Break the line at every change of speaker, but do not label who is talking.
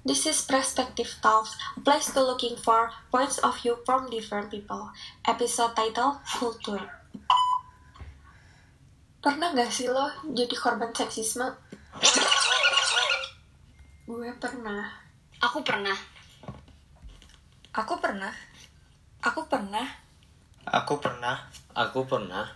This is Perspective Talks, a place to looking for points of view from different people. Episode title, Kultur. Pernah gak sih lo jadi korban seksisme? Gue pernah.
Aku pernah.
Aku pernah. Aku pernah.
Aku pernah.
Aku pernah.